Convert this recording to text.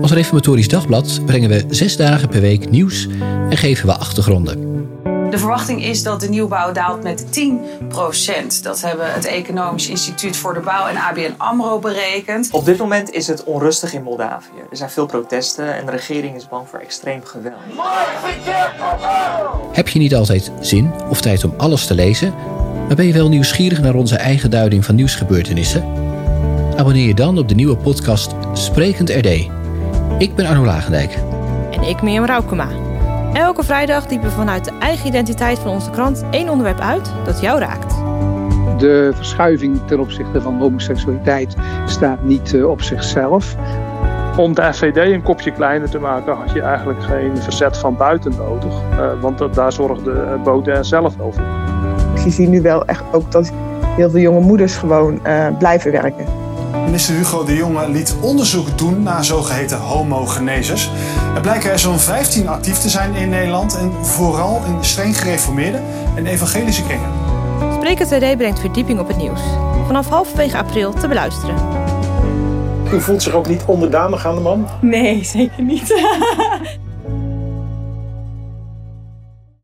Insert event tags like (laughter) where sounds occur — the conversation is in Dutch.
Als Reformatorisch Dagblad brengen we zes dagen per week nieuws en geven we achtergronden. De verwachting is dat de nieuwbouw daalt met 10% Dat hebben het Economisch Instituut voor de Bouw en ABN AMRO berekend. Op dit moment is het onrustig in Moldavië. Er zijn veel protesten en de regering is bang voor extreem geweld. Heb je niet altijd zin of tijd om alles te lezen, maar ben je wel nieuwsgierig naar onze eigen duiding van nieuwsgebeurtenissen? Abonneer je dan op de nieuwe podcast Sprekend RD. Ik ben Arno Lagendijk. En ik Mirjam Raukema. Elke vrijdag diepen we vanuit de eigen identiteit van onze krant één onderwerp uit dat jou raakt. De verschuiving ten opzichte van homoseksualiteit staat niet eh, op zichzelf. Om de FVD een kopje kleiner te maken had je eigenlijk geen verzet van buiten nodig. Uh, want daar zorgde Baudet zelf voor. Je ziet nu wel echt ook dat heel veel jonge moeders gewoon blijven werken. Minister Hugo de Jonge liet onderzoek doen naar zogeheten homogenezers. Er blijken er zo'n 15 actief te zijn in Nederland en vooral in streng gereformeerde en evangelische kringen. Spreker TD brengt verdieping op het nieuws. Vanaf halverwege april te beluisteren. U voelt zich ook niet onderdanig aan de man? Nee, zeker niet. (laughs)